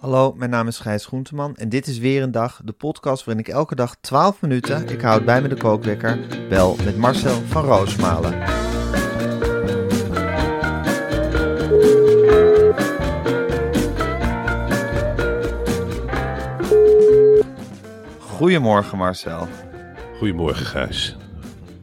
Hallo, mijn naam is Gijs Groenteman en dit is weer een dag, de podcast waarin ik elke dag 12 minuten, ik houd bij me de kookwekker, bel met Marcel van Roosmalen. Goedemorgen Marcel. Goedemorgen, Gijs.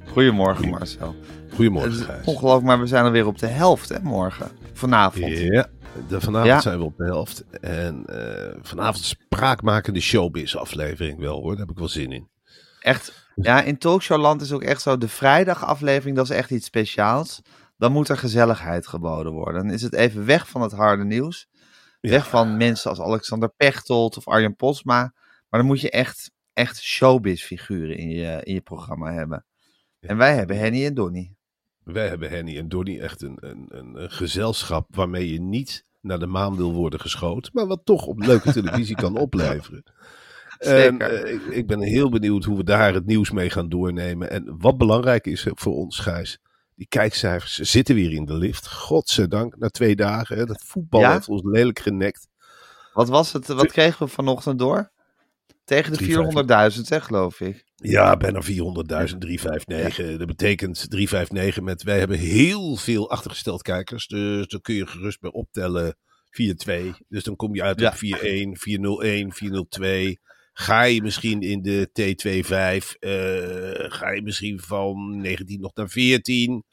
Goedemorgen Marcel. Goedemorgen, Gijs. Ongelooflijk, maar we zijn alweer op de helft hè, morgen. Vanavond. Ja, de, vanavond Ja. zijn we op de helft. En eh, vanavond spraakmakende showbiz-aflevering wel, hoor. Daar heb ik wel zin in. Echt, ja, in Talkshowland is ook echt zo, de vrijdagaflevering, dat is echt iets speciaals. Dan moet er gezelligheid geboden worden. Dan is het even weg van het harde nieuws. Weg van mensen als Alexander Pechtold of Arjen Posma. Maar dan moet je echt, echt showbiz-figuren in je, in je programma hebben. En wij hebben Henny en Donny. Wij hebben Henny en Donny echt een, een, een, een gezelschap waarmee je niet naar de maan wil worden geschoten. Maar wat toch op leuke televisie kan opleveren. En, eh, ik, ik ben heel benieuwd hoe we daar het nieuws mee gaan doornemen. En wat belangrijk is voor ons, Gijs. Die kijkcijfers zitten weer in de lift. Godzijdank, na twee dagen. Hè, dat voetbal Ja? heeft ons lelijk genekt. Wat was het? Wat kregen we vanochtend door? Tegen de 400.000, hè, geloof ik. Ja, bijna 400.000, 359. Dat betekent 359 met wij hebben heel veel achtergesteld kijkers. Dus dan kun je gerust bij optellen 4-2. Dus dan kom je uit Ja. op 4-1, 4-0-1, 4-0-2. Ga je misschien in de T2-5, eh, ga je misschien van 19 nog naar 14.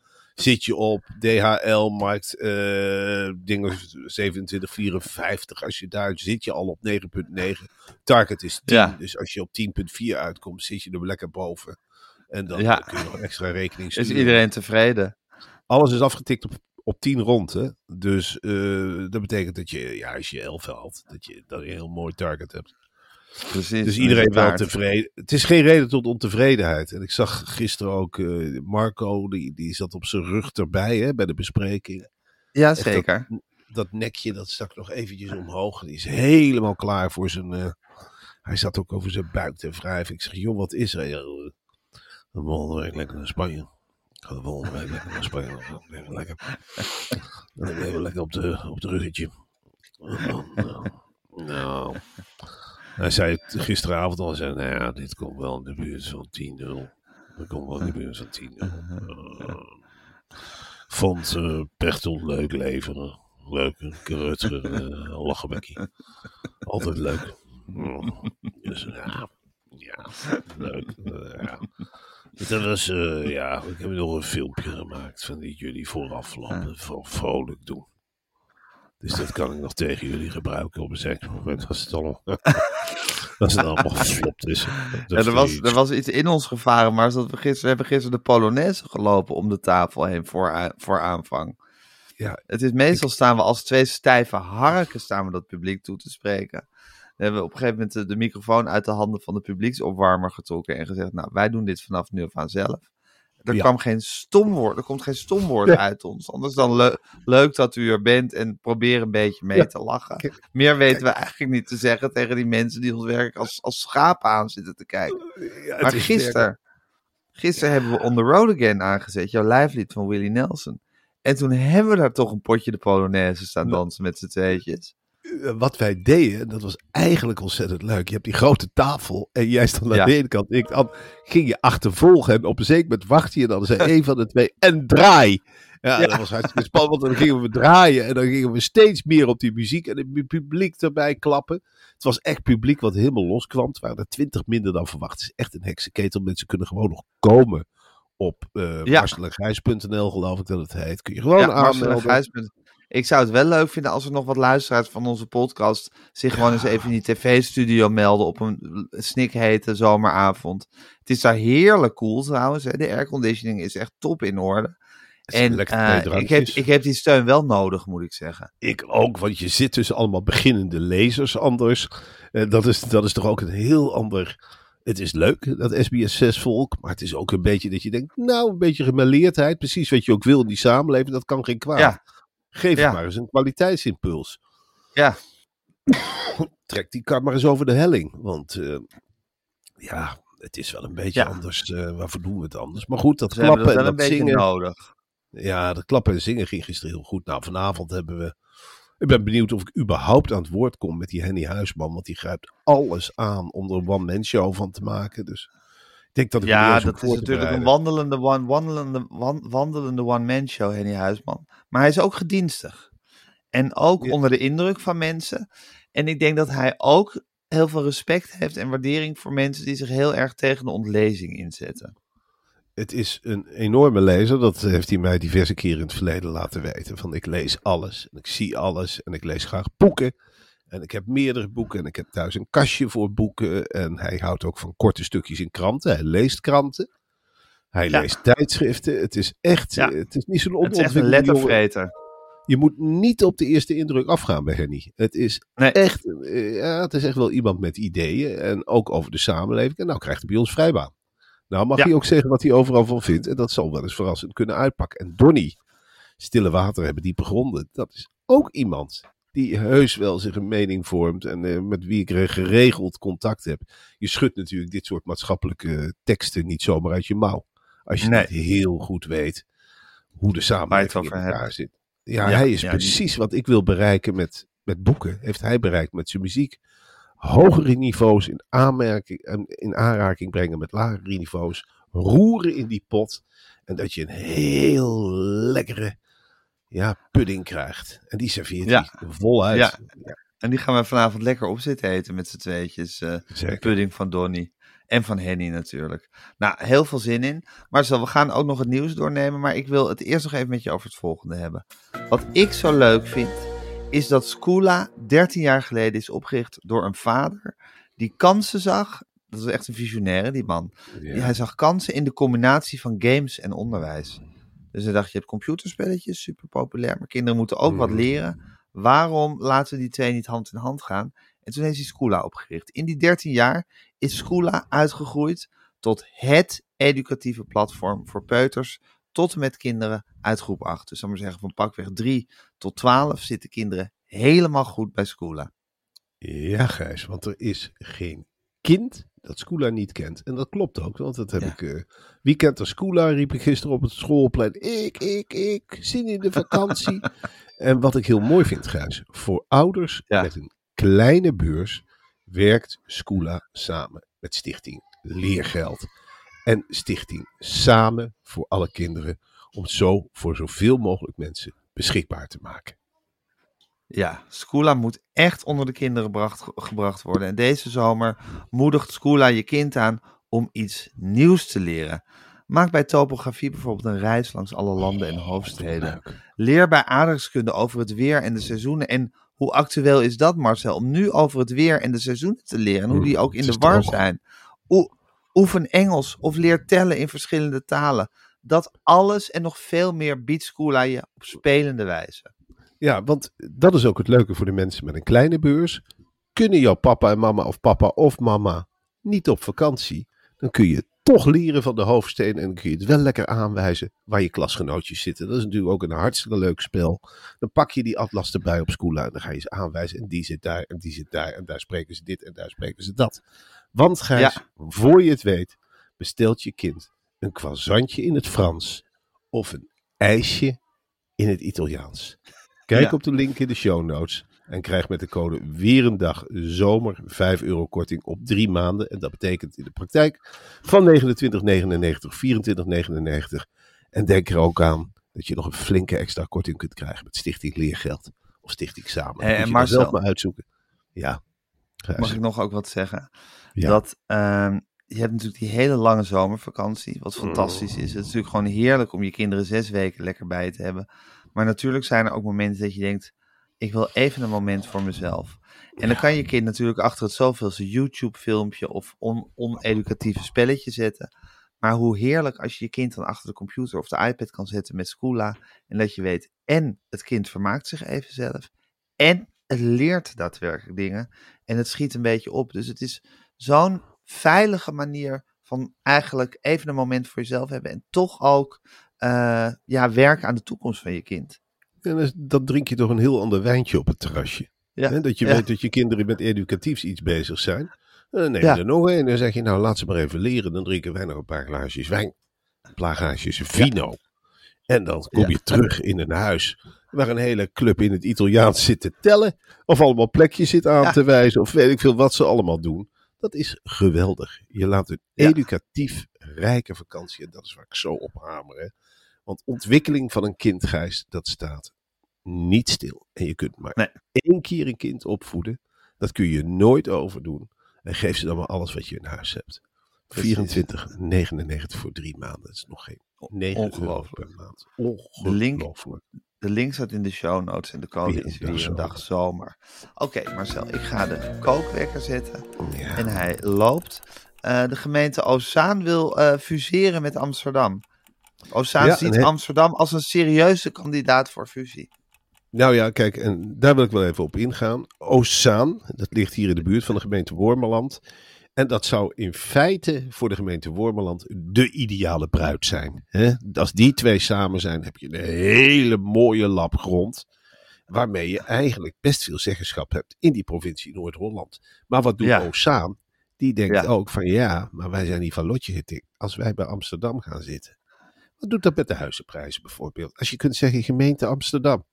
Zit je op DHL, markt eh dingen 27,54. Als je daar zit je al op 9,9. Target is 10. Ja. Dus als je op 10,4 uitkomt, zit je er lekker boven. En dan Ja. kun je nog extra rekening Is sturen. iedereen tevreden? Alles is afgetikt op, op 10 rond. Hè? Dus eh, dat betekent dat je, ja, als je 11 haalt, dat je, je een heel mooi target hebt. Precies. Dus dan iedereen wel tevreden. Het is geen reden tot ontevredenheid. En ik zag gisteren ook eh, Marco, die, die zat op zijn rug erbij hè, bij de bespreking. Ja, dat- zeker. Dat nekje, dat stak nog eventjes omhoog. Die is helemaal klaar voor zijn... eh, hij zat ook over zijn buik te wrijven. Ik zeg, joh, wat is er? Ja, eh, de volgende week lekker naar Spanje. Ik ga de volgende week lekker naar Spanje. Even lekker, dan even lekker op de, op de ruggetje. Nou, nou. Hij zei het gisteravond al, zei, nou ja, dit komt wel in de buurt van 10-0. Dat komt wel in de buurt van 10-0. Eh, vond eh Pechtold leuk leveren. Leuk, Rutger, uh, lachenbekkie. Altijd leuk. Dus ja, ja, leuk. eh, ja. Eh, ja, ik heb nog een filmpje gemaakt van die jullie vooraf van vrolijk doen. Dus dat kan ik nog tegen jullie gebruiken op een zeker moment als het allemaal, als het allemaal geflopt is. Ja, er, was, er was iets in ons gevaren, maar dat we, gisteren, we hebben gisteren de Polonaise gelopen om de tafel heen voor, voor aanvang. Ja, Het is meestal staan we als twee stijve harken staan we dat publiek toe te spreken. We hebben op een gegeven moment de, de microfoon uit de handen van de publieksopwarmer getrokken en gezegd, nou, wij doen dit vanaf nu af aan zelf. Er Ja. kwam geen stomwoord, er komt geen stomwoord uit ons. Anders dan le- leuk dat u er bent en probeer een beetje mee Ja. te lachen. Meer weten we eigenlijk niet te zeggen tegen die mensen die ons werk als, als schapen aan zitten te kijken. Maar is gisteren, gisteren hebben we On The Road Again aangezet, jouw lijflied van Willie Nelson. En toen hebben we daar toch een potje de Polonaise staan dansen met z'n tweetjes. Eh, wat wij deden, dat was eigenlijk ontzettend leuk. Je hebt die grote tafel en jij stond aan Ja. de ene kant. Ik dan ging je achtervolgen en op een zeker moment wacht je dan zei een van de twee en draai. Ja, dat was hartstikke spannend, want dan gingen we draaien en dan gingen we steeds meer op die muziek en het publiek erbij klappen. Het was echt publiek wat helemaal loskwam. Het waren er twintig minder dan verwacht. Het is echt een heksenketel. Mensen kunnen gewoon nog komen op uh, Ja. geloof ik dat het heet. Kun je gewoon Ja, aanmelden. Ik zou het wel leuk vinden als er nog wat luisteraars van onze podcast zich gewoon eens even in die tv-studio melden op een snikhete zomeravond. Het is daar heerlijk cool trouwens. Hè? De airconditioning is echt top in orde. En eh, ik, heb, ik heb die steun wel nodig, moet ik zeggen. Ik ook, want je zit tussen allemaal beginnende lezers anders. Eh, dat, is, dat is toch ook een heel ander... Het is leuk, dat SBS 6 volk, maar het is ook een beetje dat je denkt, nou, een beetje gemêleerdheid, precies wat je ook wil in die samenleving, dat kan geen kwaad. Ja. Geef Ja. het maar eens een kwaliteitsimpuls. Ja. Trek die kar maar eens over de helling, want eh, ja, het is wel een beetje Ja. anders. eh, waarvoor doen we het anders? Maar goed, dat hebben klappen dat en dat zingen. nodig. Ja, dat klappen en zingen ging gisteren heel goed. Nou, vanavond hebben we. Ik ben benieuwd of ik überhaupt aan het woord kom met die Henny Huisman. Want die grijpt alles aan om er een one-man show van te maken. Dus denk dat ik Ja, dat is natuurlijk een wandelende, one, wandelende, wan- wandelende one-man show, Henny Huisman. Maar hij is ook gedienstig. En ook Ja. onder de indruk van mensen. En ik denk dat hij ook heel veel respect heeft en waardering voor mensen die zich heel erg tegen de ontlezing inzetten. Het is een enorme lezer. Dat heeft hij mij diverse keren in het verleden laten weten. Van ik lees alles en ik zie alles en ik lees graag boeken. En ik heb meerdere boeken en ik heb thuis een kastje voor boeken. En hij houdt ook van korte stukjes in kranten. Hij leest kranten. Hij Ja. leest tijdschriften. Het is echt, Ja. het is niet zo'n Het is echt een onontwikkelde jongen. lettervreter. Je moet niet op de eerste indruk afgaan bij Henny. Het is Nee. echt, eh, ja, het is echt wel iemand met ideeën. En ook over de samenleving. En nou krijgt hij bij ons vrijbaan. Nou mag Ja. hij ook zeggen wat hij overal van vindt. En dat zal wel eens verrassend kunnen uitpakken. En Donny, stille water hebben diepe gronden. Dat is ook iemand die heus wel zich een mening vormt. En eh, met wie ik re- geregeld contact heb. Je schudt natuurlijk dit soort maatschappelijke teksten niet zomaar uit je mouw. Als je Nee. niet heel goed weet hoe de samenleving in elkaar hebben. zit. Ja, Ja, hij is ja, precies wat ik wil bereiken met, met boeken. Heeft hij bereikt met zijn muziek. Hogere niveaus in, aanmerking, in aanraking brengen met lagere niveaus. Roeren in die pot. En dat je een heel lekkere ja, pudding krijgt. En die serveert Ja. hij voluit. Ja. En die gaan we vanavond lekker op zitten eten met z'n tweetjes. eh, pudding van Donny. En van Henny natuurlijk. Nou, heel veel zin in. Marcel, we gaan ook nog het nieuws doornemen. Maar ik wil het eerst nog even met je over het volgende hebben. Wat ik zo leuk vind, is dat Skoola 13 jaar geleden is opgericht door een vader. Die kansen zag. Dat is echt een visionaire, die man. Ja. Hij zag kansen in de combinatie van games en onderwijs. Dus hij dacht, je hebt computerspelletjes, super populair. Maar kinderen moeten ook wat Mhm. leren. Waarom laten we die twee niet hand in hand gaan? En toen heeft hij Skoola opgericht. In die 13 jaar is Skoola uitgegroeid tot het educatieve platform voor peuters tot en met kinderen uit groep 8. Dus dan maar zeggen van pakweg 3 tot 12 zitten kinderen helemaal goed bij Skoola. Ja, Gijs, want er is geen kind dat Skoola niet kent. En dat klopt ook, want dat heb Ja. ik... eh, wie kent er Skoola, riep ik gisteren op het schoolplein. Ik, ik, ik, zin in de vakantie. en wat ik heel mooi vind, Gijs, voor ouders Ja. met een kleine beurs werkt Skoola samen met Stichting Leergeld. En Stichting Samen voor alle kinderen, om het zo voor zoveel mogelijk mensen beschikbaar te maken. Ja, Skoola moet echt onder de kinderen bracht- gebracht worden. En deze zomer moedigt Skoola je kind aan om iets nieuws te leren. Maak bij topografie bijvoorbeeld een reis langs alle landen en hoofdsteden. Leer bij aardrijkskunde over het weer en de seizoenen. En hoe actueel is dat, Marcel? Om nu over het weer en de seizoenen te leren. En hoe die ook in de war zijn. Oe- oefen Engels of leer tellen in verschillende talen. Dat alles en nog veel meer biedt Skoola je op spelende wijze. Ja, want dat is ook het leuke voor de mensen met een kleine beurs. Kunnen jouw papa en mama of papa of mama niet op vakantie, dan kun je toch leren van de hoofdsteden en dan kun je het wel lekker aanwijzen waar je klasgenootjes zitten. Dat is natuurlijk ook een hartstikke leuk spel. Dan pak je die atlas erbij op school en dan ga je ze aanwijzen en die zit daar en die zit daar en daar spreken ze dit en daar spreken ze dat. Want Gijs, voor je het weet, bestelt je kind een croissantje in het Frans of een ijsje in het Italiaans. Kijk Ja. op de link in de show notes en krijg met de code weer een dag zomer 5 euro korting op drie maanden. En dat betekent in de praktijk van 29,99, 24,99. En denk er ook aan dat je nog een flinke extra korting kunt krijgen met Stichting Leergeld of Stichting Samen. En je dan zelf maar uitzoeken. Ja. Mag ik nog ook wat zeggen? Ja. Dat ehm, je hebt natuurlijk die hele lange zomervakantie, wat fantastisch is. Het is natuurlijk gewoon heerlijk om je kinderen zes weken lekker bij te hebben. Maar natuurlijk zijn er ook momenten dat je denkt, ik wil even een moment voor mezelf. En dan kan je kind natuurlijk achter het zoveelste YouTube-filmpje of on oneducatieve spelletje zetten. Maar hoe heerlijk als je je kind dan achter de computer of de iPad kan zetten met Scoola. En dat je weet, en het kind vermaakt zich even zelf. En het leert daadwerkelijk dingen. En het schiet een beetje op. Dus het is zo'n veilige manier van eigenlijk even een moment voor jezelf hebben. En toch ook eh, ja, werken aan de toekomst van je kind. En dan- dan drink je toch een heel ander wijntje op het terrasje. Ja, dat je ja. weet dat je kinderen met educatiefs iets bezig zijn. En dan neem je Ja. er nog een en dan zeg je, nou laat ze maar even leren. Dan drinken wij nog een paar glaasjes wijn, een paar glaasjes vino. En dan kom je terug in een huis waar een hele club in het Italiaans zit te tellen. Of allemaal plekjes zit aan te wijzen. Of weet ik veel wat ze allemaal doen. Dat is geweldig. Je laat een educatief rijke vakantie. En dat is waar ik zo op hamer. Hè. Want ontwikkeling van een kind, Gijs, dat staat niet stil. En je kunt maar Nee. één keer een kind opvoeden. Dat kun je nooit overdoen. En geef ze dan maar alles wat je in huis hebt. Precies. 24,99 voor drie maanden. Dat is nog geen 9 euro Ongelooflijk. per maand. De link- Ongelooflijk. De link staat in de show notes en de code Weer is weer een dag zomer. Oké Marcel, ik ga de kookwekker zetten. Ja. En hij loopt. Eh, de gemeente Ozaan wil eh, fuseren met Amsterdam. Ozaan Ja, ziet he- Amsterdam als een serieuze kandidaat voor fusie. Nou ja, kijk, en daar wil ik wel even op ingaan. Ozaan, dat ligt hier in de buurt van de gemeente Wormerland. En dat zou in feite voor de gemeente Wormerland de ideale bruid zijn. Hè? Als die twee samen zijn, heb je een hele mooie lap grond. Waarmee je eigenlijk best veel zeggenschap hebt in die provincie Noord-Holland. Maar wat doet Ja. Ozaan? Die denkt Ja. ook van ja, maar wij zijn niet van lotje getikt. Als wij bij Amsterdam gaan zitten. Wat doet dat met de huizenprijzen bijvoorbeeld? Als je kunt zeggen gemeente Amsterdam.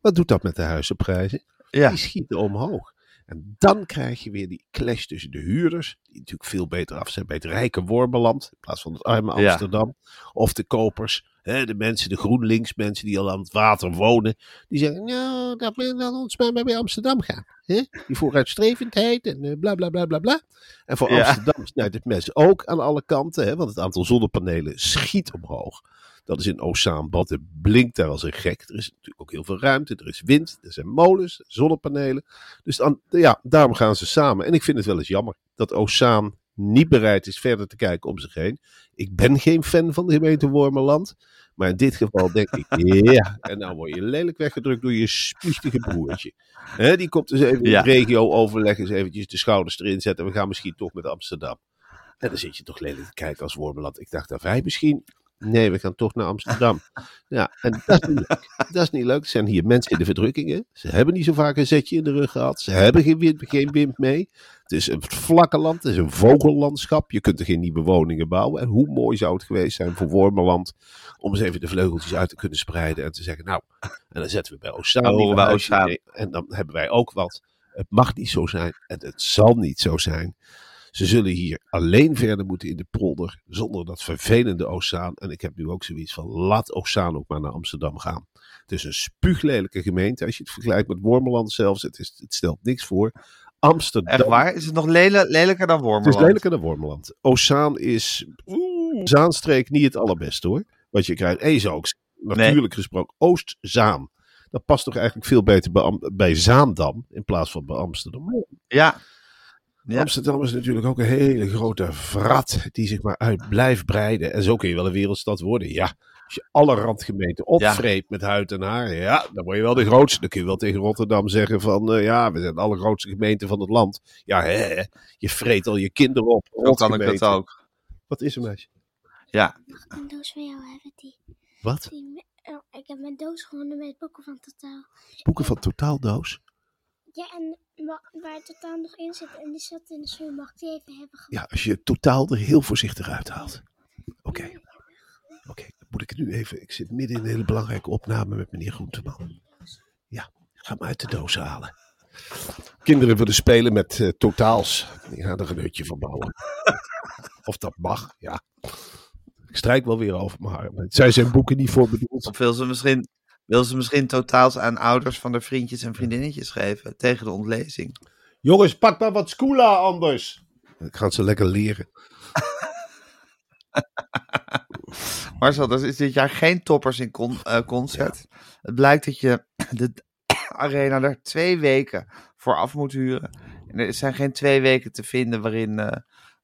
Wat doet dat met de huizenprijzen? Ja, Die schieten omhoog. En dan krijg je weer die clash tussen de huurders, die natuurlijk veel beter af zijn bij het rijke Wormeland, in plaats van het arme Ja. Amsterdam. Of de kopers, de mensen, de GroenLinks mensen die al aan het water wonen. Die zeggen, nou, dat wil dan ons maar bij Amsterdam gaan. Hè? Die vooruitstrevendheid en eh, bla bla bla bla bla. En voor Ja. Amsterdam snijdt het mes ook aan alle kanten, want het aantal zonnepanelen schiet omhoog. Dat is in Ozaanbad. Het blinkt daar als een gek. Er is natuurlijk ook heel veel ruimte. Er is wind. Er zijn molens, zonnepanelen. Dus dan, ja, daarom gaan ze samen. En ik vind het wel eens jammer dat Ozaan niet bereid is verder te kijken om zich heen. Ik ben geen fan van de gemeente Wormerland. Maar in dit geval denk ik, ja. En nou word je lelijk weggedrukt door je spuustige broertje. Die komt dus even Ja. in het regio-overleg eens eventjes de schouders erin zetten. We gaan misschien toch met Amsterdam. En dan zit je toch lelijk te kijken als Wormerland. Ik dacht dat wij misschien Nee, we gaan toch naar Amsterdam. Ja, en dat is niet leuk. Dat is niet leuk. Er zijn hier mensen in de verdrukkingen. Ze hebben niet zo vaak een zetje in de rug gehad. Ze hebben geen wind, geen wind mee. Het is een vlakke land. Het is een vogellandschap. Je kunt er geen nieuwe woningen bouwen. En hoe mooi zou het geweest zijn voor Wormerland om eens even de vleugeltjes uit te kunnen spreiden en te zeggen, nou, en dan zetten we bij Ozaan. neer. En dan hebben wij ook wat. Het mag niet zo zijn en het zal niet zo zijn. Ze zullen hier alleen verder moeten in de polder, zonder dat vervelende Ozaan. En ik heb nu ook zoiets van, laat Ozaan ook maar naar Amsterdam gaan. Het is een spuuglelijke gemeente, als je het vergelijkt met Wormerland zelfs. Het, is, het stelt niks voor. Amsterdam. Echt waar? Is het nog lelijker dan Het Wormerland? is lelijker dan Wormerland. Ozaan is, oeh, Zaanstreek niet het allerbeste hoor. Wat je krijgt. En je zou ook natuurlijk gesproken, Oostzaan. Dat past toch eigenlijk veel beter bij, bij Zaandam in plaats van bij Amsterdam. Ja. Ja. Amsterdam is natuurlijk ook een hele grote vrat die zich maar uit blijft breiden. En zo kun je wel een wereldstad worden. Ja, als je alle randgemeenten opvreet met huid en haar, ja, dan word je wel de grootste. Dan kun je wel tegen Rotterdam zeggen van, eh, ja, we zijn de allergrootste gemeente van het land. Ja, hè, je vreet al je kinderen op. Zo kan ik dat ook. Wat is er, meisje? Ja. een doos van jou hebben. Die, Wat? die, oh, ik heb mijn doos gewonnen met boeken van Totaal. Boeken van Totaaldoos? Ja, en waar Totaal nog in zit, en die zat in de schuur, mag ik die even hebben? Ja, als je totaal er heel voorzichtig uithaalt. Oké. Oké, dan moet ik het nu even. Ik zit midden in een hele belangrijke opname met meneer Groenteman. Ja, ga maar uit de doos halen. Kinderen willen spelen met eh, totaals. Die gaan er een hutje van bouwen. Of dat mag, ja. Ik strijk wel weer over, maar zij zijn boeken niet voor bedoeld. Of wil ze misschien, wil ze misschien totaals aan ouders van de vriendjes en vriendinnetjes geven tegen de ontlezing? Jongens, pak maar wat schoola anders. Ik ga ze lekker leren. Marcel, er is dit jaar geen toppers in con- eh, concert. Het blijkt dat je de arena er twee weken voor af moet huren. En er zijn geen twee weken te vinden waarin, eh,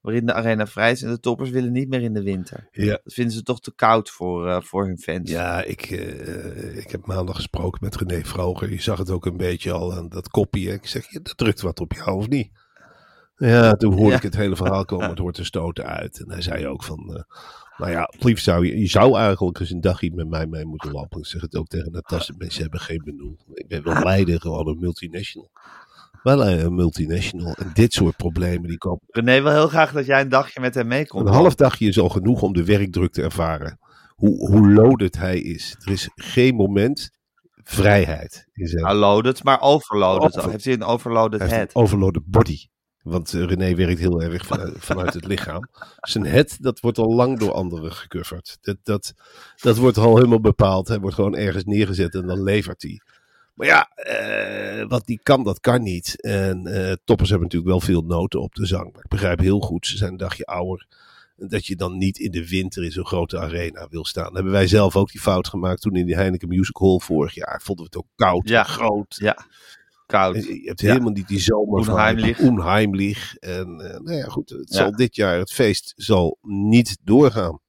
waarin de arena vrij is. En de toppers willen niet meer in de winter. Ja. Dat vinden ze toch te koud voor, eh, voor hun fans. Ja, ik, eh, ik heb maandag gesproken met René Vroger. Je zag het ook een beetje al aan dat kopje. Ik zeg, ja, dat drukt wat op jou of niet? Ja, toen hoorde Ja. ik het hele verhaal komen. Het hoort er stoten uit. En hij zei ook van, eh, nou ja, het liefst zou je, je zou eigenlijk eens een dagje met mij mee moeten lopen. Ik zeg het ook tegen Natasja, mensen hebben geen benul. Ik ben wel leider, gewoon een multinational. Wel een multinational. En dit soort problemen, die komen René wil heel graag dat jij een dagje met hem meekomt. een half dagje is al genoeg om de werkdruk te ervaren. Hoe, hoe loaded hij is. Er is geen moment vrijheid in zijn Nou, loaded, maar overloaded. Over- Heeft hij een overloaded hij head? een overloaded body. Want eh, René werkt heel erg vanuit, vanuit het lichaam. Zijn head, dat wordt al lang door anderen gecoverd. Dat, dat, dat wordt al helemaal bepaald. Hij wordt gewoon ergens neergezet en dan levert hij. Maar ja, eh, wat die kan, dat kan niet. En eh, toppers hebben natuurlijk wel veel noten op de zang. Maar ik begrijp heel goed, ze zijn een dagje ouder. Dat je dan niet in de winter in zo'n grote arena wil staan. Dan hebben wij zelf ook die fout gemaakt toen in die Heineken Music Hall vorig jaar. Vonden we het ook koud Ja. groot. Ja, koud. En Je hebt Ja. helemaal niet die zomer Onheimlich. onheimlich. En eh, nou ja, goed, het Ja. zal dit jaar, het feest zal niet doorgaan.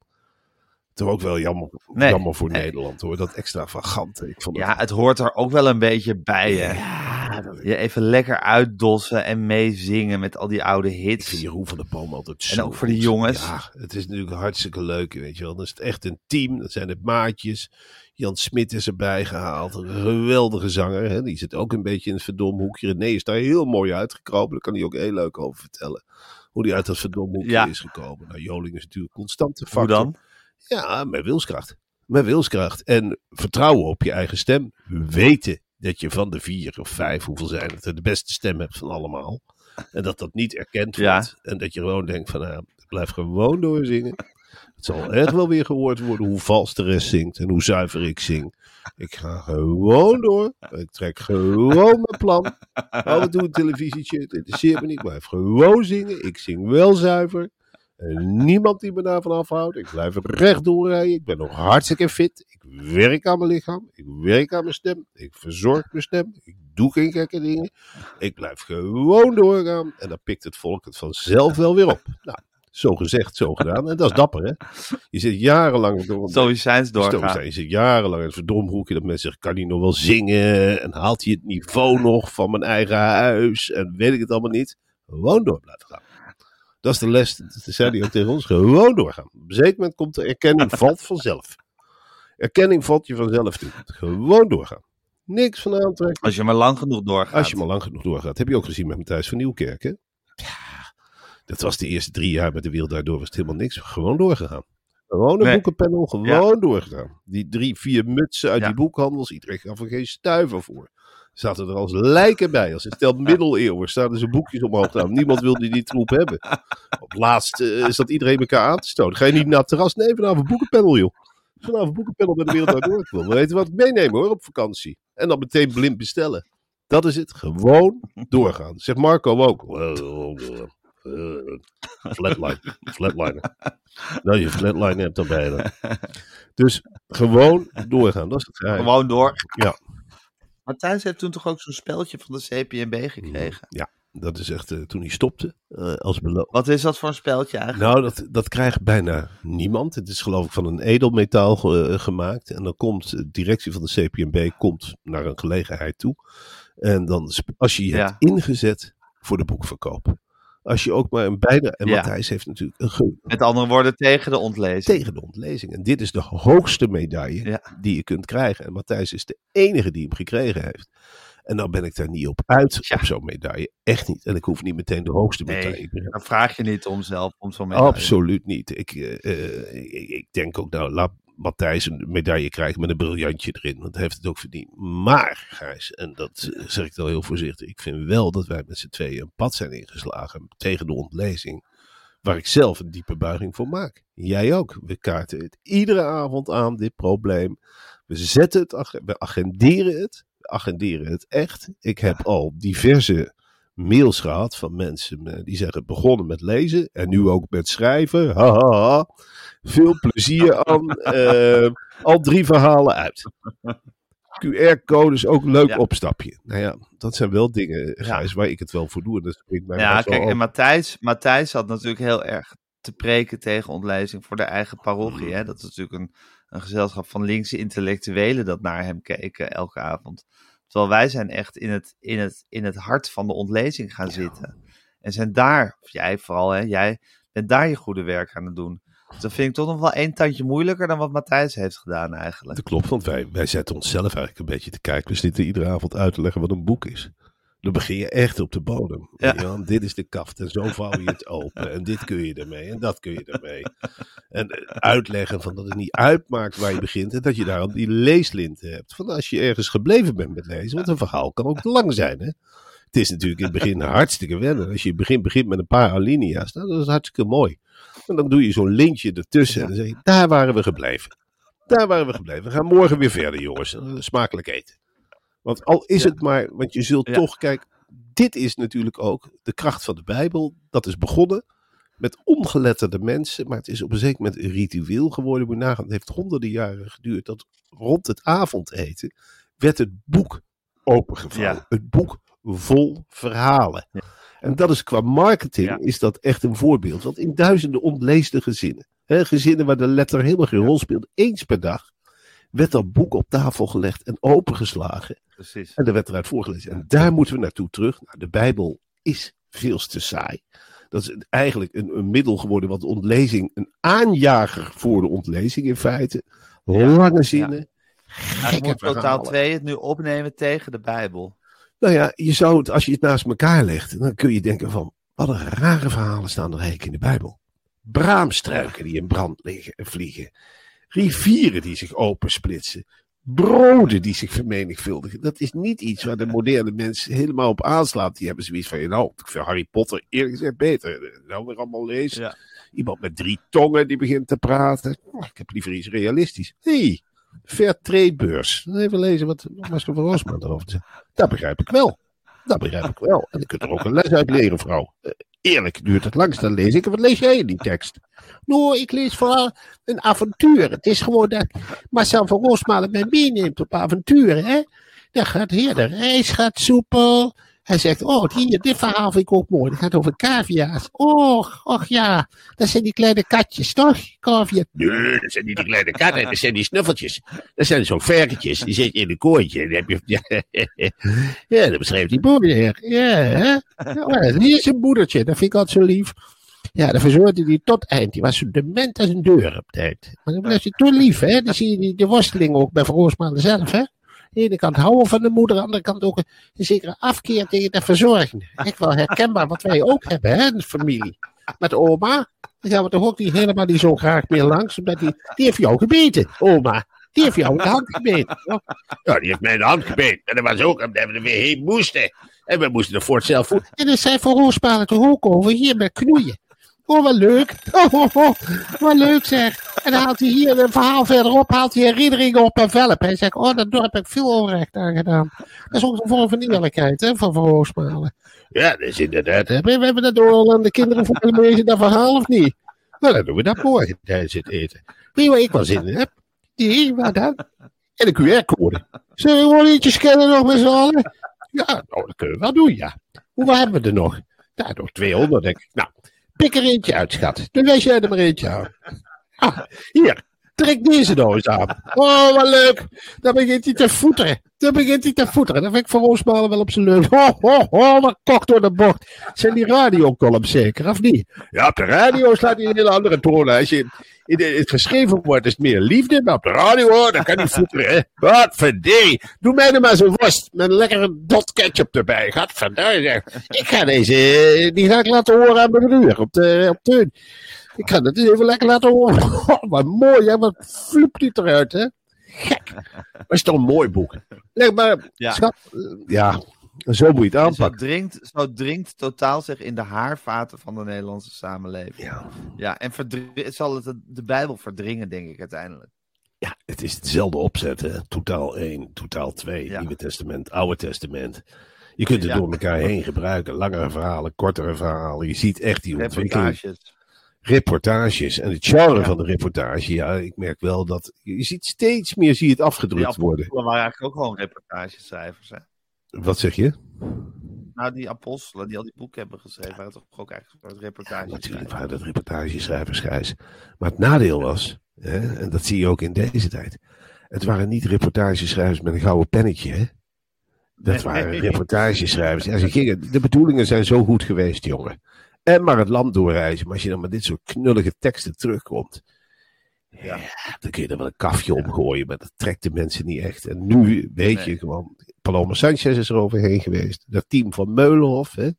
Toch ook wel jammer, Nee. jammer voor Nee. Nederland hoor, dat extravagante. Ik vond het, Ja, het hoort er ook wel een beetje bij, hè? Ja, dat- Je even lekker uitdossen en meezingen met al die oude ik vind hits. Jeroen van der Boom altijd En zo ook voor de jongens. Ja, het is natuurlijk hartstikke leuk, weet je wel. Dan is het echt een team, dan zijn het maatjes. Jan Smit is erbij gehaald, een geweldige zanger. Hè? Die zit ook een beetje in het verdomhoekje. hoekje. René is daar heel mooi uitgekropen, daar kan hij ook heel leuk over vertellen. Hoe hij uit dat verdomhoekje hoekje Ja. is gekomen. Nou, Joling is natuurlijk een constante Hoe factor. dan? Ja, met wilskracht. Met wilskracht. En vertrouwen op je eigen stem. Weten dat je van de vier of vijf, hoeveel zijn het, de beste stem hebt van allemaal. En dat dat niet erkend Ja. wordt. En dat je gewoon denkt van, nou, blijf gewoon doorzingen. Het zal echt wel weer gehoord worden hoe vals de rest zingt en hoe zuiver ik zing. Ik ga gewoon door. Ik trek gewoon mijn plan. Af en toe een televisietje, het interesseert me niet. Ik blijf gewoon zingen. Ik zing wel zuiver. En niemand die me daarvan afhoudt. Ik blijf rechtdoor rijden. Ik ben nog hartstikke fit. Ik werk aan mijn lichaam. Ik werk aan mijn stem. Ik verzorg mijn stem. Ik doe geen gekke dingen. Ik blijf gewoon doorgaan. En dan pikt het volk het vanzelf wel weer op. Nou, zo gezegd, zo gedaan. En dat is dapper, hè? Je zit jarenlang... door- Stoïcijns doorgaan. Je zit jarenlang in het verdomhoekje dat mensen zeggen, kan hij nog wel zingen? En haalt hij het niveau nog van mijn eigen huis? En weet ik het allemaal niet. Gewoon door blijven gaan. Dat is de les, dat zei hij ook tegen ons. Gewoon doorgaan. Op een zeker moment komt de erkenning, valt vanzelf. Erkenning valt je vanzelf toe. Gewoon doorgaan. Niks van aantrekken. Als je maar lang genoeg doorgaat. Als je maar lang genoeg doorgaat. Heb je ook gezien met Matthijs van Nieuwkerk, hè? Ja, dat was de eerste drie jaar met de wereld daardoor was het helemaal niks. Gewoon doorgegaan. Gewoon een Nee. boekenpanel, gewoon doorgegaan. Die drie, vier mutsen uit Ja. die boekhandels, iedereen gaf er geen stuiver voor. Zaten er als lijken bij. Als het stelt middeleeuwen, staan ze boekjes omhoog houden. Niemand wilde die troep hebben. Op laatst eh, zat iedereen elkaar aan te stoten. Ga je niet naar het terras? Nee, vanavond een boekenpanel, joh. Vanavond een boekenpanel bij de wereld wil wel weten wat ik meeneem hoor, op vakantie. En dan meteen blind bestellen. Dat is het. Gewoon doorgaan. Zegt Marco ook. Flatline. Flatliner. Nou, je flatline hebt dan bijna. Dus gewoon doorgaan. Dat is het geheim. Gewoon door. Ja. Matthijs heeft toen toch ook zo'n speltje van de CPNB gekregen. Ja, dat is echt eh, toen hij stopte. eh, als. Wat is dat voor een speltje eigenlijk? Nou, dat, dat krijgt bijna niemand. Het is geloof ik van een edelmetaal ge- eh, gemaakt. En dan komt de directie van de CPNB komt naar een gelegenheid toe. En dan, als je je Ja. hebt ingezet voor de boekverkoop. Als je ook maar een bijna... En Ja. Matthijs heeft natuurlijk een Met andere woorden, tegen de ontlezing. tegen de ontlezing. En dit is de hoogste medaille Ja. die je kunt krijgen. En Matthijs is de enige die hem gekregen heeft. En nou ben ik daar niet op uit, Ja. op zo'n medaille. Echt niet. En ik hoef niet meteen de hoogste medaille. Nee, dan vraag je niet om zelf om zo'n medaille. Absoluut niet. Ik, eh, eh, ik, ik denk ook, nou, laat Matthijs een medaille krijgen met een briljantje erin. Want hij heeft het ook verdiend. Maar, Gijs, en dat zeg ik dan heel voorzichtig. Ik vind wel dat wij met z'n tweeën een pad zijn ingeslagen tegen de ontlezing. Waar ik zelf een diepe buiging voor maak. Jij ook. We kaarten het iedere avond aan, dit probleem. We zetten het, we agenderen het. We agenderen het echt. Ik heb al diverse mails gehad van mensen eh, die zeggen begonnen met lezen en nu ook met schrijven. Ha, ha, ha. Veel plezier aan. eh, al drie verhalen uit. QR-codes ook een leuk Ja. opstapje. Nou ja, dat zijn wel dingen, Gijs, waar ik het wel voor doe. En dat mij Ja, kijk, en Matthijs, Matthijs had natuurlijk heel erg te preken tegen ontlezing voor de eigen parochie. Hè? Dat is natuurlijk een, een gezelschap van linkse intellectuelen dat naar hem keken elke avond. Terwijl wij zijn echt in het, in het, in het hart van de ontlezing gaan zitten. En zijn daar, of jij vooral, hè, jij bent daar je goede werk aan het doen. Dus dat vind ik toch nog wel één tandje moeilijker dan wat Matthijs heeft gedaan eigenlijk. Dat klopt, want wij, wij zetten onszelf eigenlijk een beetje te kijken. We zitten iedere avond uit te leggen wat een boek is. Dan begin je echt op de bodem. Ja. Dit is de kaft en zo vouw je het open. En dit kun je ermee en dat kun je ermee. En eh, uitleggen van dat het niet uitmaakt waar je begint. En dat je daarom die leeslinten hebt. Van als je ergens gebleven bent met lezen. Want een verhaal kan ook lang zijn. Hè? Het is natuurlijk in het begin hartstikke wennen. Als je in het begin begint met een paar alinea's. Nou, dat is hartstikke mooi. En dan doe je zo'n lintje ertussen. En dan zeg je, daar waren we gebleven. Daar waren we gebleven. We gaan morgen weer verder, jongens. Smakelijk eten. Want al is Ja. het maar, want je zult Ja. toch, kijk, dit is natuurlijk ook de kracht van de Bijbel. Dat is begonnen met ongeletterde mensen, maar het is op een zeker moment een ritueel geworden. Moet nagaan, het heeft honderden jaren geduurd. Dat rond het avondeten werd het boek opengevouwen. Ja. Het boek vol verhalen. Ja. En dat is qua marketing, Ja. is dat echt een voorbeeld. Want in duizenden ontleesde gezinnen, hè, gezinnen waar de letter helemaal geen rol speelt, eens per dag werd dat boek op tafel gelegd en opengeslagen. Precies. En er werd eruit voorgelezen. En daar moeten we naartoe terug. Nou, de Bijbel is veel te saai. Dat is eigenlijk een, een middel geworden wat de ontlezing, een aanjager voor de ontlezing in feite. Lange zinnen. Eigenlijk gekke moet totaal. 2 het nu opnemen tegen de Bijbel. Nou ja, je zou het, als je het naast elkaar legt, dan kun je denken van, wat een rare verhalen staan er eigenlijk in de Bijbel. Braamstruiken die in brand liggen en vliegen. Rivieren die zich opensplitsen. Broden die zich vermenigvuldigen. Dat is niet iets waar de moderne mens helemaal op aanslaat. Die hebben zoiets van, nou, ik vind Harry Potter eerlijk gezegd beter. Nou weer allemaal lezen. Ja. Iemand met drie tongen die begint te praten. Oh, ik heb liever iets realistisch. Hé, hey, Fairtrade-beurs. Even lezen wat Marcel van Roosman erover zegt. Dat begrijp ik wel. Dat begrijp ik wel. En je kunt er ook een les uit leren, vrouw. Eh, eerlijk, duurt het langst dan lees ik. Wat lees jij in die tekst? Nou, ik lees vooral een avontuur. Het is gewoon dat Marcel van Roosmalen mij meeneemt op avonturen, hè. Dan gaat de reis gaat soepel. Hij zegt, oh, hier, dit verhaal vind ik ook mooi. Het gaat over cavia's. Och, och ja, dat zijn die kleine katjes, toch? Cavia. Nee, dat zijn niet die kleine katten, dat zijn die snuffeltjes. Dat zijn zo'n verkentjes, die zit je in een kooitje. En heb je, ja, dat beschrijft die moeder. Ja, hè? Maar hier is een moedertje, dat vind ik altijd zo lief. Ja, dan verzorgde hij tot eind. Die was zo dement als een deur op tijd. Maar dan was hij toch lief, hè? Dan zie je die, worsteling ook bij Van Roosmalen zelf, hè? De ene kant houden van de moeder, aan de andere kant ook een, zekere afkeer tegen de verzorging. Echt wel herkenbaar wat wij ook hebben, hè, in de familie. Met oma, dan gaan we toch ook helemaal niet zo graag meer langs, die, die heeft jou gebeten, oma. Die heeft jou de hand gebeten. Ja, die heeft mij de hand gebeten. En dat was ook omdat we er weer heen moesten. En we moesten er voor zelf voelen. En dan zei Van Roosmalen toch ook over, hier met knoeien. Oh, wat leuk. Oh, oh, oh, wat leuk zeg. En dan haalt hij hier een verhaal verderop, haalt hij herinneringen op en velp. Hij zegt, oh, dat dorp heb ik veel onrecht aan gedaan. Dat is ook een vorm van eerlijkheid, hè, van Van Roosmalen. Ja, dat is inderdaad. Hè. We hebben dat door al aan de kinderen voor lezen, dat verhaal, of niet? Nou, dan doen we dat morgen tijdens het eten. Weet je waar ik wel zin in heb? Die, wat dan? En een QR-code. Zullen we gewoon eentje scannen nog met z'n allen? Ja, nou, dat kunnen we wel doen, ja. Hoeveel hebben we er nog? Nou, nog 200, denk ik. Nou, pik er eentje uit, schat. Dan wijs jij er maar eentje aan. Ah, hier, trek deze nou eens aan. Oh, wat leuk. Dan begint hij te voeteren. Dan begint hij te voeteren. Dan vind ik Van Roosmalen wel op zijn leuk. Ho, ho, ho, wat kok door de bocht. Zijn die radiocolumns zeker, of niet? Ja, op de radio slaat hij een hele andere toon. Als je in het geschreven woord is het meer liefde, maar op de radio, hoor, dan kan hij voeteren. hè. Wat verdee. Doe mij nou maar zo'n worst met een lekkere dot ketchup erbij. Gaat zeg. Ik ga deze, eh, die ga ik laten horen aan mijn broer op de, op Teun. Ik ga het even lekker laten horen. Oh, wat mooi, hè? Wat flupt dit eruit, hè? Gek. Maar is toch een mooi boek. Leg maar, Ja. schat. Ja, zo moet je het Zo aanpakken. dringt, zo dringt totaal zich in de haarvaten van de Nederlandse samenleving. Ja. Ja, en het zal het de Bijbel verdringen, denk ik uiteindelijk. Ja, het is hetzelfde opzet, hè? Totaal 1, totaal 2, Ja. Nieuwe Testament, Oude Testament. Je kunt het Ja. door elkaar heen gebruiken. Langere verhalen, kortere verhalen. Je ziet echt die ontwikkeling. Reportages. En het genre Ja. van de reportage. Ja, ik merk wel dat je ziet steeds meer zie je het afgedrukt Die worden. apostelen waren eigenlijk ook gewoon reportageschrijvers. Hè? Wat zeg je? Nou, die apostelen die al die boeken hebben geschreven, waren toch ook eigenlijk reportages. Natuurlijk waren dat reportageschrijvers, Gijs. Maar het nadeel was, hè, en dat zie je ook in deze tijd. Het waren niet reportageschrijvers met een gouden pennetje. Hè? Dat waren reportageschrijvers. Ja, ze gingen, de bedoelingen zijn zo goed geweest, jongen. En maar het land doorreizen. Maar als je dan met dit soort knullige teksten terugkomt. Ja, dan kun je er wel een kafje omgooien. Maar dat trekt de mensen niet echt. En nu weet je gewoon. Paloma Sanchez is er overheen geweest. Dat team van Meulenhof. Hè?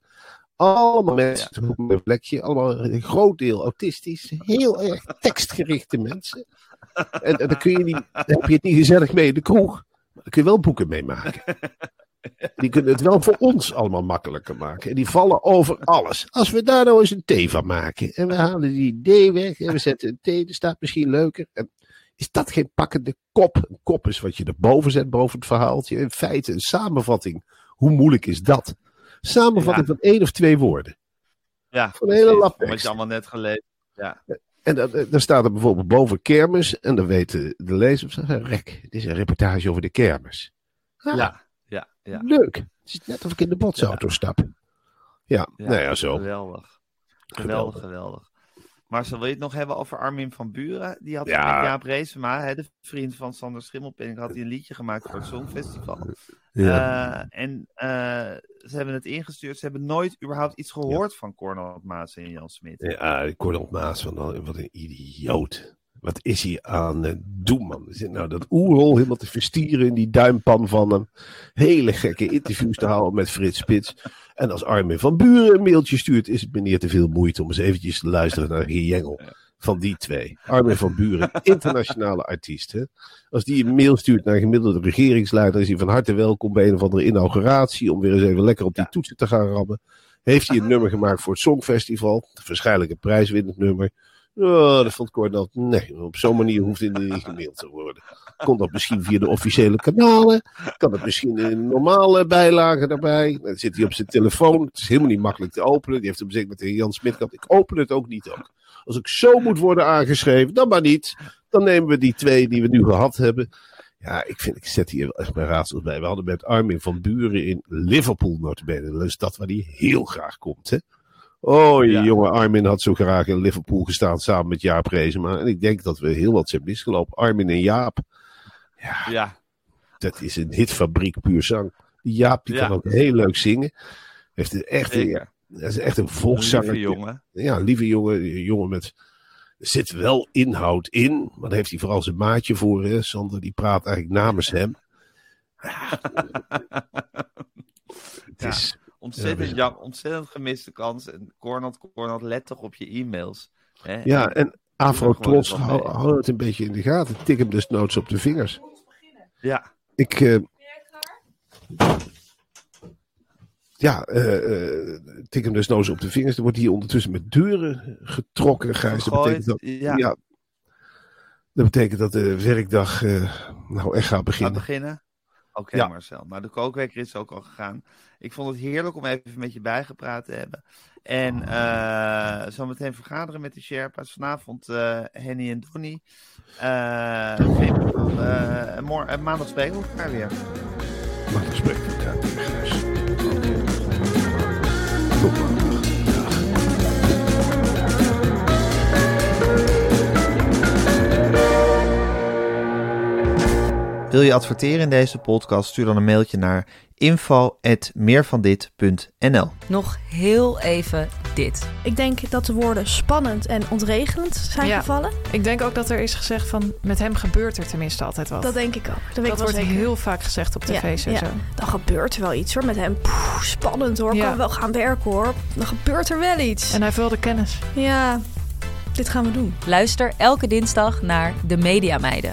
Allemaal mensen op een plekje. Allemaal een groot deel autistisch. Heel erg tekstgerichte mensen. En, en dan, kun je niet, dan heb je het niet gezellig mee in de kroeg. Maar dan kun je wel boeken mee maken. Die kunnen het wel voor ons allemaal makkelijker maken. En die vallen over alles. Als we daar nou eens een T van maken. En we halen die D weg. En we zetten een T. Dat staat misschien leuker. En is dat geen pakkende kop? Een kop is wat je erboven zet, boven het verhaaltje. In feite een samenvatting. Hoe moeilijk is dat? Samenvatting Ja. van één of twee woorden. Ja, Voor een hele lap Wat je allemaal net gelezen. Ja, En dan, eh, dan staat er bijvoorbeeld boven kermis. En dan weten de lezers, rek, dit is een reportage over de kermis. Ah, ja, ja. Ja. Leuk. Het is net of ik in de botsauto stap. Ja, nou ja, zo. Geweldig. Geweldig, geweldig. Marcel, wil je het nog hebben over Armin van Buren? Die had Ja. Jaap Reesema, hè, de vriend van Sander Schimmelpenning, had hij een liedje gemaakt voor het Songfestival. Ja. Eh, en eh, ze hebben het ingestuurd. Ze hebben nooit überhaupt iets gehoord van Cornel Maas en Jan Smit. Ja, op Maas van, wat een idioot. Wat is hij aan het doen, man? Er zit nou dat oerhol helemaal te verstieren in die duimpan van hem. Hele gekke interviews te houden met Frits Spits. En als Armin van Buren een mailtje stuurt, is het meneer te veel moeite om eens eventjes te luisteren naar een jengel van die twee. Armin van Buren, internationale artiest. Hè? Als die een mail stuurt naar een gemiddelde regeringsleider, is hij van harte welkom bij een of andere inauguratie. Om weer eens even lekker op die toetsen te gaan rammen. Heeft hij een nummer gemaakt voor het Songfestival? Waarschijnlijk een prijswinnend nummer. Oh, dat vond Cornel. Nee, op zo'n manier hoeft het niet gemaild te worden. Komt dat misschien via de officiële kanalen? Kan het misschien een normale bijlage daarbij? Dan zit hij op zijn telefoon. Het is helemaal niet makkelijk te openen. Die heeft op zich met de Jan Smit gehad. Ik open het ook niet ook. Als ik zo moet worden aangeschreven, dan maar niet. Dan nemen we die twee die we nu gehad hebben. Ja, ik vind, ik zet hier echt mijn raadsels bij. We hadden met Armin van Buren in Liverpool notabene. Dat is dat waar hij heel graag komt, hè. Oh, die Ja. jonge Armin had zo graag in Liverpool gestaan samen met Jaap Reesema. En ik denk dat we heel wat zijn misgelopen. Armin en Jaap, Ja, dat is een hitfabriek puur zang. Jaap die Ja. kan ook heel leuk zingen. Heeft een echt, een, zeker. dat is echt een Lieve volkszanger. jongen. Ja, lieve jongen, jongen met. Er zit wel inhoud in, maar daar heeft hij vooral zijn maatje voor. Hè? Sander, die praat eigenlijk namens hem. Ja. Het Ja. is, Ontzettend, Ja, jam, ontzettend gemiste kans. En Cornel, Cornel, let toch op je e-mails. Hè? ja, en Afro wat hou, het een beetje in de gaten. Tik hem desnoods op de vingers. ja, Ik. eh, ja, eh, eh, tik hem desnoods op de vingers. Er wordt hier ondertussen met deuren getrokken, Gijs. Dat betekent dat, Ja, dat betekent dat de werkdag eh, nou echt gaat Gaan beginnen. beginnen? Oké, Ja. Marcel. Nou, de kookwekker is ook al gegaan. Ik vond het heerlijk om even met je bijgepraat te hebben. En eh zometeen vergaderen met de Sherpa's. Vanavond eh, Henny en Donny. Pim, eh, en mor- en maandag spreken we elkaar weer. Maar dan spreekt het uit weer, Wil je adverteren in deze podcast? Stuur dan een mailtje naar info.meervandit.nl Nog heel even dit. Ik denk dat de woorden spannend en ontregelend zijn Ja. gevallen. Ik denk ook dat er is gezegd van met hem gebeurt er tenminste altijd wat. Dat denk ik ook. Dat, wordt zeker. heel vaak gezegd op tv's en ja. zo. Dan gebeurt er wel iets hoor met hem. Poeh, spannend hoor. Ja. Kan wel gaan werken hoor. Dan gebeurt er wel iets. En hij heeft wel de kennis. Ja, dit gaan we doen. Luister elke dinsdag naar De Media Meiden.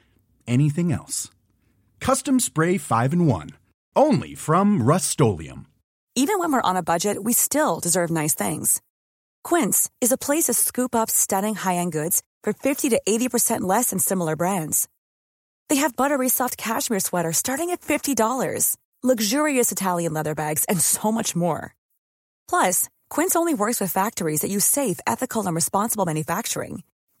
anything else. Custom Spray 5 in 1. Only from Rust Even when we're on a budget, we still deserve nice things. Quince is a place to scoop up stunning high-end goods for 50 to 80% less than similar brands. They have buttery soft cashmere sweaters starting at $50, luxurious Italian leather bags, and so much more. Plus, Quince only works with factories that use safe, ethical, and responsible manufacturing.